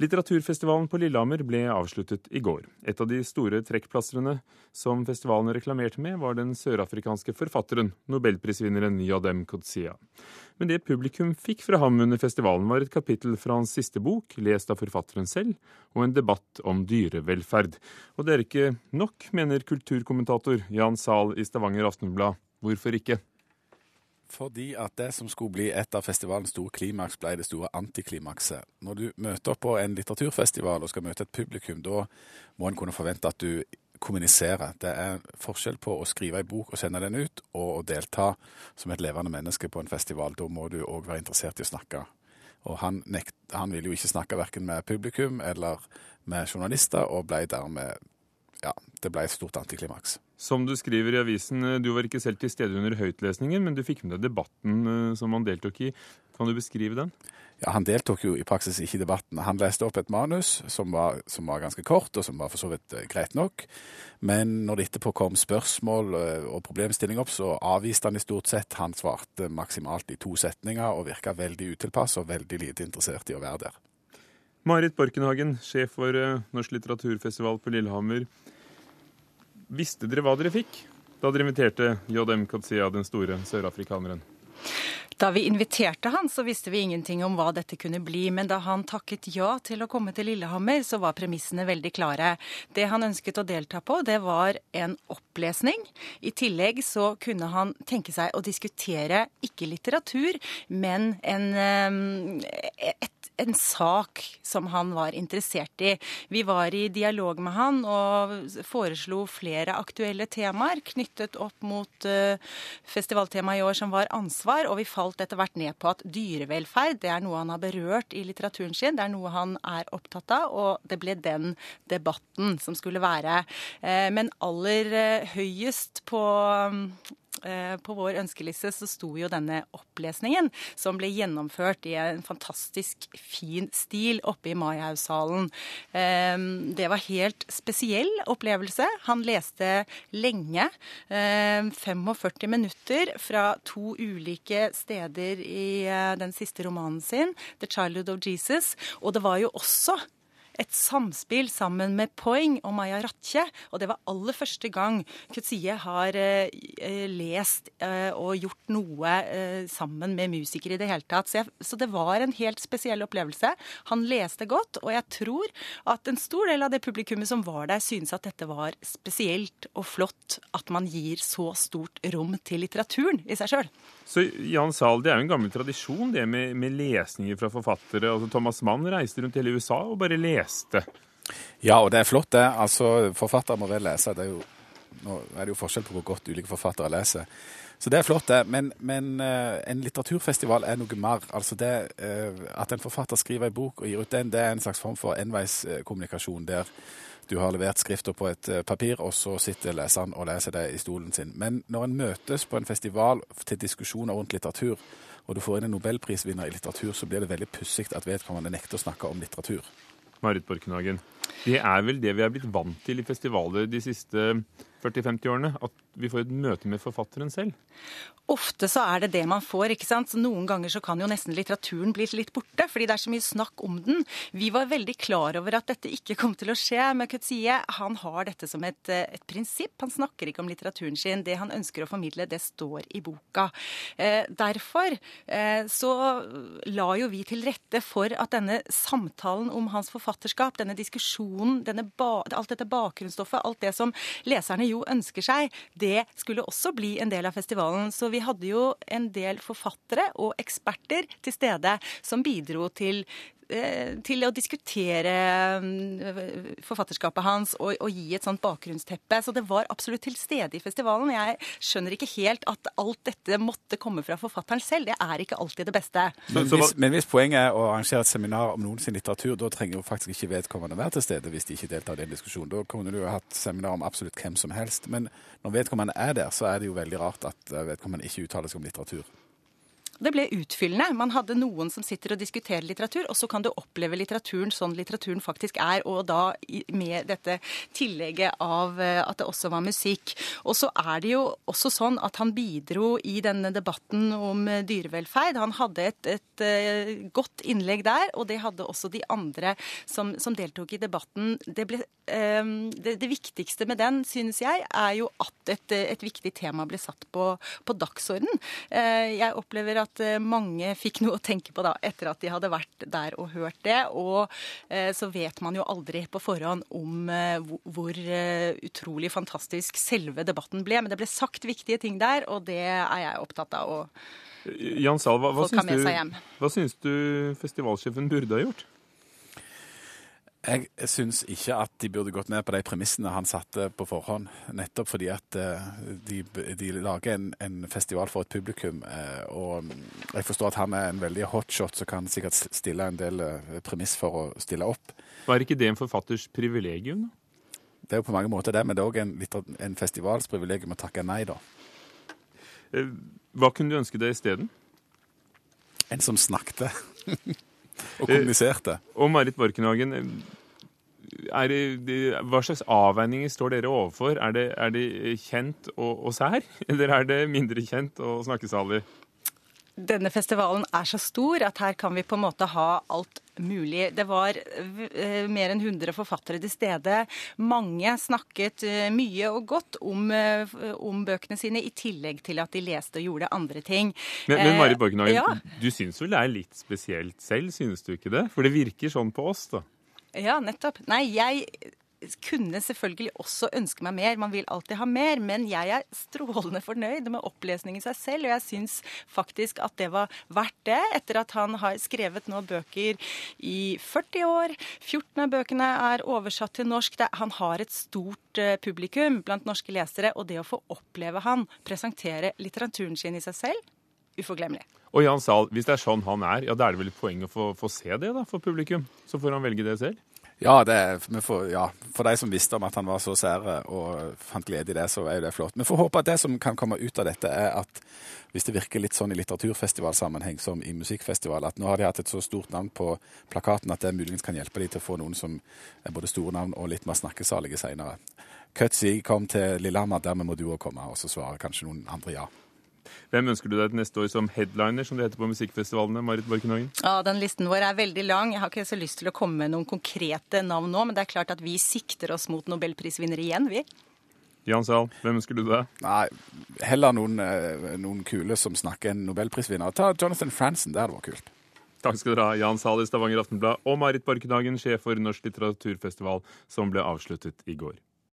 Litteraturfestivalen på Lillehammer ble avsluttet i går. Et av de store trekkplastrene som festivalen reklamerte med, var den sørafrikanske forfatteren, nobelprisvinneren Yadem Kodzia. Men det publikum fikk fra ham under festivalen, var et kapittel fra hans siste bok, lest av forfatteren selv, og en debatt om dyrevelferd. Og det er ikke nok, mener kulturkommentator Jan Zahl i Stavanger Aftenblad. Hvorfor ikke? Fordi at det som skulle bli et av festivalens store klimaks, ble det store antiklimakset. Når du møter opp på en litteraturfestival og skal møte et publikum, da må en kunne forvente at du kommuniserer. Det er forskjell på å skrive en bok og sende den ut, og å delta som et levende menneske på en festival. Da må du òg være interessert i å snakke. Og han, nekt, han ville jo ikke snakke verken med publikum eller med journalister, og ble dermed Ja, det ble et stort antiklimaks. Som du skriver i avisen, eh, du var ikke selv til stede under høytlesningen, men du fikk med deg debatten eh, som han deltok i. Kan du beskrive den? Ja, Han deltok jo i praksis ikke i debatten. Han leste opp et manus som var, som var ganske kort, og som var for så vidt eh, greit nok. Men når det etterpå kom spørsmål og problemstilling opp, så avviste han i stort sett. Han svarte maksimalt i to setninger og virka veldig utilpass og veldig lite interessert i å være der. Marit Borkenhagen, sjef for Norsk litteraturfestival på Lillehammer. Visste dere hva dere fikk da dere inviterte JM Kotsia, den store sørafrikaneren? Da vi inviterte han, så visste vi ingenting om hva dette kunne bli. Men da han takket ja til å komme til Lillehammer, så var premissene veldig klare. Det han ønsket å delta på, det var en opplesning. I tillegg så kunne han tenke seg å diskutere ikke litteratur, men en, eh, et en sak som han var interessert i. Vi var i dialog med han og foreslo flere aktuelle temaer knyttet opp mot uh, festivaltemaet i år som var ansvar, og vi falt etter hvert ned på at dyrevelferd det er noe han har berørt i litteraturen sin, det er noe han er opptatt av, og det ble den debatten som skulle være. Uh, men aller uh, høyest på Eh, på vår ønskeliste så sto jo denne opplesningen, som ble gjennomført i en fantastisk fin stil oppe i Maihaugsalen. Ehm, det var helt spesiell opplevelse. Han leste lenge, 45 ehm, minutter, fra to ulike steder i eh, den siste romanen sin, 'The Childhood of Jesus'. Og det var jo også et samspill sammen med Poing og Maya Ratche. Og det var aller første gang Kutsie har eh, eh, lest eh, og gjort noe eh, sammen med musikere i det hele tatt. Så, jeg, så, det var en helt spesiell opplevelse. Han leste godt, og jeg tror at en stor del av det publikummet som var der, synes at dette var spesielt og flott at man gir så stort rom til litteraturen i seg sjøl. Så Jan Sahl, det er jo en gammel tradisjon det med, med lesninger fra forfattere. Altså Thomas Mann reiste rundt hele USA og bare leste. Ja, og det er flott, det. Altså, Forfattere må vel lese. Det er jo, nå er det jo forskjell på hvor godt ulike forfattere leser. Så det er flott, det. Men, men uh, en litteraturfestival er noe mer. Altså det uh, At en forfatter skriver en bok og gir ut den, det er en slags form for enveiskommunikasjon der du har levert skrifta på et uh, papir, og så sitter leseren og leser det i stolen sin. Men når en møtes på en festival til diskusjoner rundt litteratur, og du får inn en nobelprisvinner i litteratur, så blir det veldig pussig at vedkommende nekter å snakke om litteratur. Marit Borkenhagen. Det er vel det vi er blitt vant til i festivaler de siste 40-50 årene? At vi får et møte med forfatteren selv? Ofte så er det det man får. ikke sant? Så Noen ganger så kan jo nesten litteraturen bli litt borte, fordi det er så mye snakk om den. Vi var veldig klar over at dette ikke kom til å skje. Men Kutsie han har dette som et, et, prinsipp. Han snakker ikke om litteraturen sin. Det han ønsker å formidle, det står i boka. Eh, derfor eh, så la jo vi til rette for at denne samtalen om hans forfatterskap, denne diskusjonen, denne alt dette bakgrunnsstoffet, alt det som leserne jo ønsker seg, det skulle også bli en del av festivalen. Så vi hadde jo en del forfattere og eksperter til stede som bidro til til å diskutere mm, forfatterskapet hans og, og, gi et sånt bakgrunnsteppe. Så det var absolutt til stede i festivalen. Jeg skjønner ikke helt at alt dette måtte komme fra forfatteren selv. Det er ikke alltid det beste. Men hvis, men hvis poenget er å arrangere et seminar om noens litteratur, da trenger jo faktisk ikke vedkommende være til stede hvis de ikke deltar i den diskusjonen. Da kunne du jo hatt seminar om absolutt hvem som helst. Men når vedkommende er der, så er det jo veldig rart at vedkommende ikke uttaler seg om litteratur. Det ble utfyllende. Man hadde noen som sitter og diskuterer litteratur, og så kan du oppleve litteraturen sånn litteraturen faktisk er, og da med dette tillegget av eh, at det også var musikk. Og så er det jo også sånn at han bidro i denne debatten om eh, dyrevelferd. Han hadde et, et, et godt innlegg der, og det hadde også de andre som, som deltok i debatten. Det, ble, det, det, viktigste med den, synes jeg, er jo at et, et viktig tema ble satt på, på dagsorden. Jeg opplever at at eh, mange fikk noe å tenke på da, etter at de hadde vært der og hørt det. Og eh, så vet man jo aldri på forhånd om eh, hvor utrolig fantastisk selve debatten ble. Men det ble sagt viktige ting der, og det er jeg opptatt av. å Jan Sahl, hva, hva, syns du, hva syns du festivalsjefen burde ha gjort? Jeg syns ikke at de burde gått ned på de premissene han satte på forhånd. Nettopp fordi at eh, de, de lager en, en, festival for et publikum. Eh, og jeg forstår at han er en veldig hotshot som kan sikkert stille en del eh, premiss for å stille opp. Var ikke det en forfatters privilegium? Det er jo på mange måter det, men det er òg en, en festivals privilegium å takke nei, da. Hva kunne du ønske deg isteden? En som snakket. Og kommuniserte. Eh, og Marit Borkenhagen, det, hva slags avveininger står dere overfor? Er det, er det kjent og, og, sær, eller er det mindre kjent og snakkesalig? Denne festivalen er så stor at her kan vi på en måte ha alt mulig. Det var eh, mer enn 100 forfattere til stede. Mange snakket eh, mye og godt om, om, bøkene sine, i tillegg til at de leste og gjorde andre ting. Men, men Mari Borgenhagen, ja. du syns vel det er litt spesielt selv, synes du ikke det? For det virker sånn på oss, da. Ja, nettopp. Nei, jeg kunne selvfølgelig også ønske meg mer. Man vil alltid ha mer. Men jeg er strålende fornøyd med opplesningen seg selv, og jeg syns faktisk at det var verdt det, etter at han har skrevet nå bøker i 40 år. 14 av bøkene er oversatt til norsk. Han har et stort eh, publikum blant norske lesere, og det å få oppleve han presentere litteraturen sin i seg selv, uforglemmelig. Og Jan Sahl, hvis det er sånn han er, ja, da er det vel et poeng å få, få se det da, for publikum? Så får han velge det selv? Ja, det, får, ja, for de som visste om at han var så sære og fant glede i det, så er jo det flott. Vi får håpe at det som kan komme ut av dette, er at hvis det virker litt sånn i litteraturfestivalsammenheng som i musikkfestival, at nå har de hatt et så stort navn på plakaten at det muligens kan hjelpe de til å få noen som er både store navn og litt mer snakkesalige seinere. Cutsy kom til Lillehammer, dermed må du òg komme, og så svarer kanskje noen andre ja. Hvem ønsker du deg til neste år som headliner, som det heter på musikkfestivalene? Marit Borkenhagen? Ja, Den listen vår er veldig lang. Jeg har ikke så lyst til å komme med noen konkrete navn nå, men det er klart at vi sikter oss mot nobelprisvinnere igjen, vi. Jan Sahl, hvem ønsker du deg? Nei, Heller noen, eh, noen, kule som snakker en nobelprisvinner. Ta Jonathan Franzen, det hadde vært kult. Takk skal dere ha, Jan Sahl i Stavanger Aftenblad og Marit Borkenhagen, sjef for Norsk litteraturfestival, som ble avsluttet i går.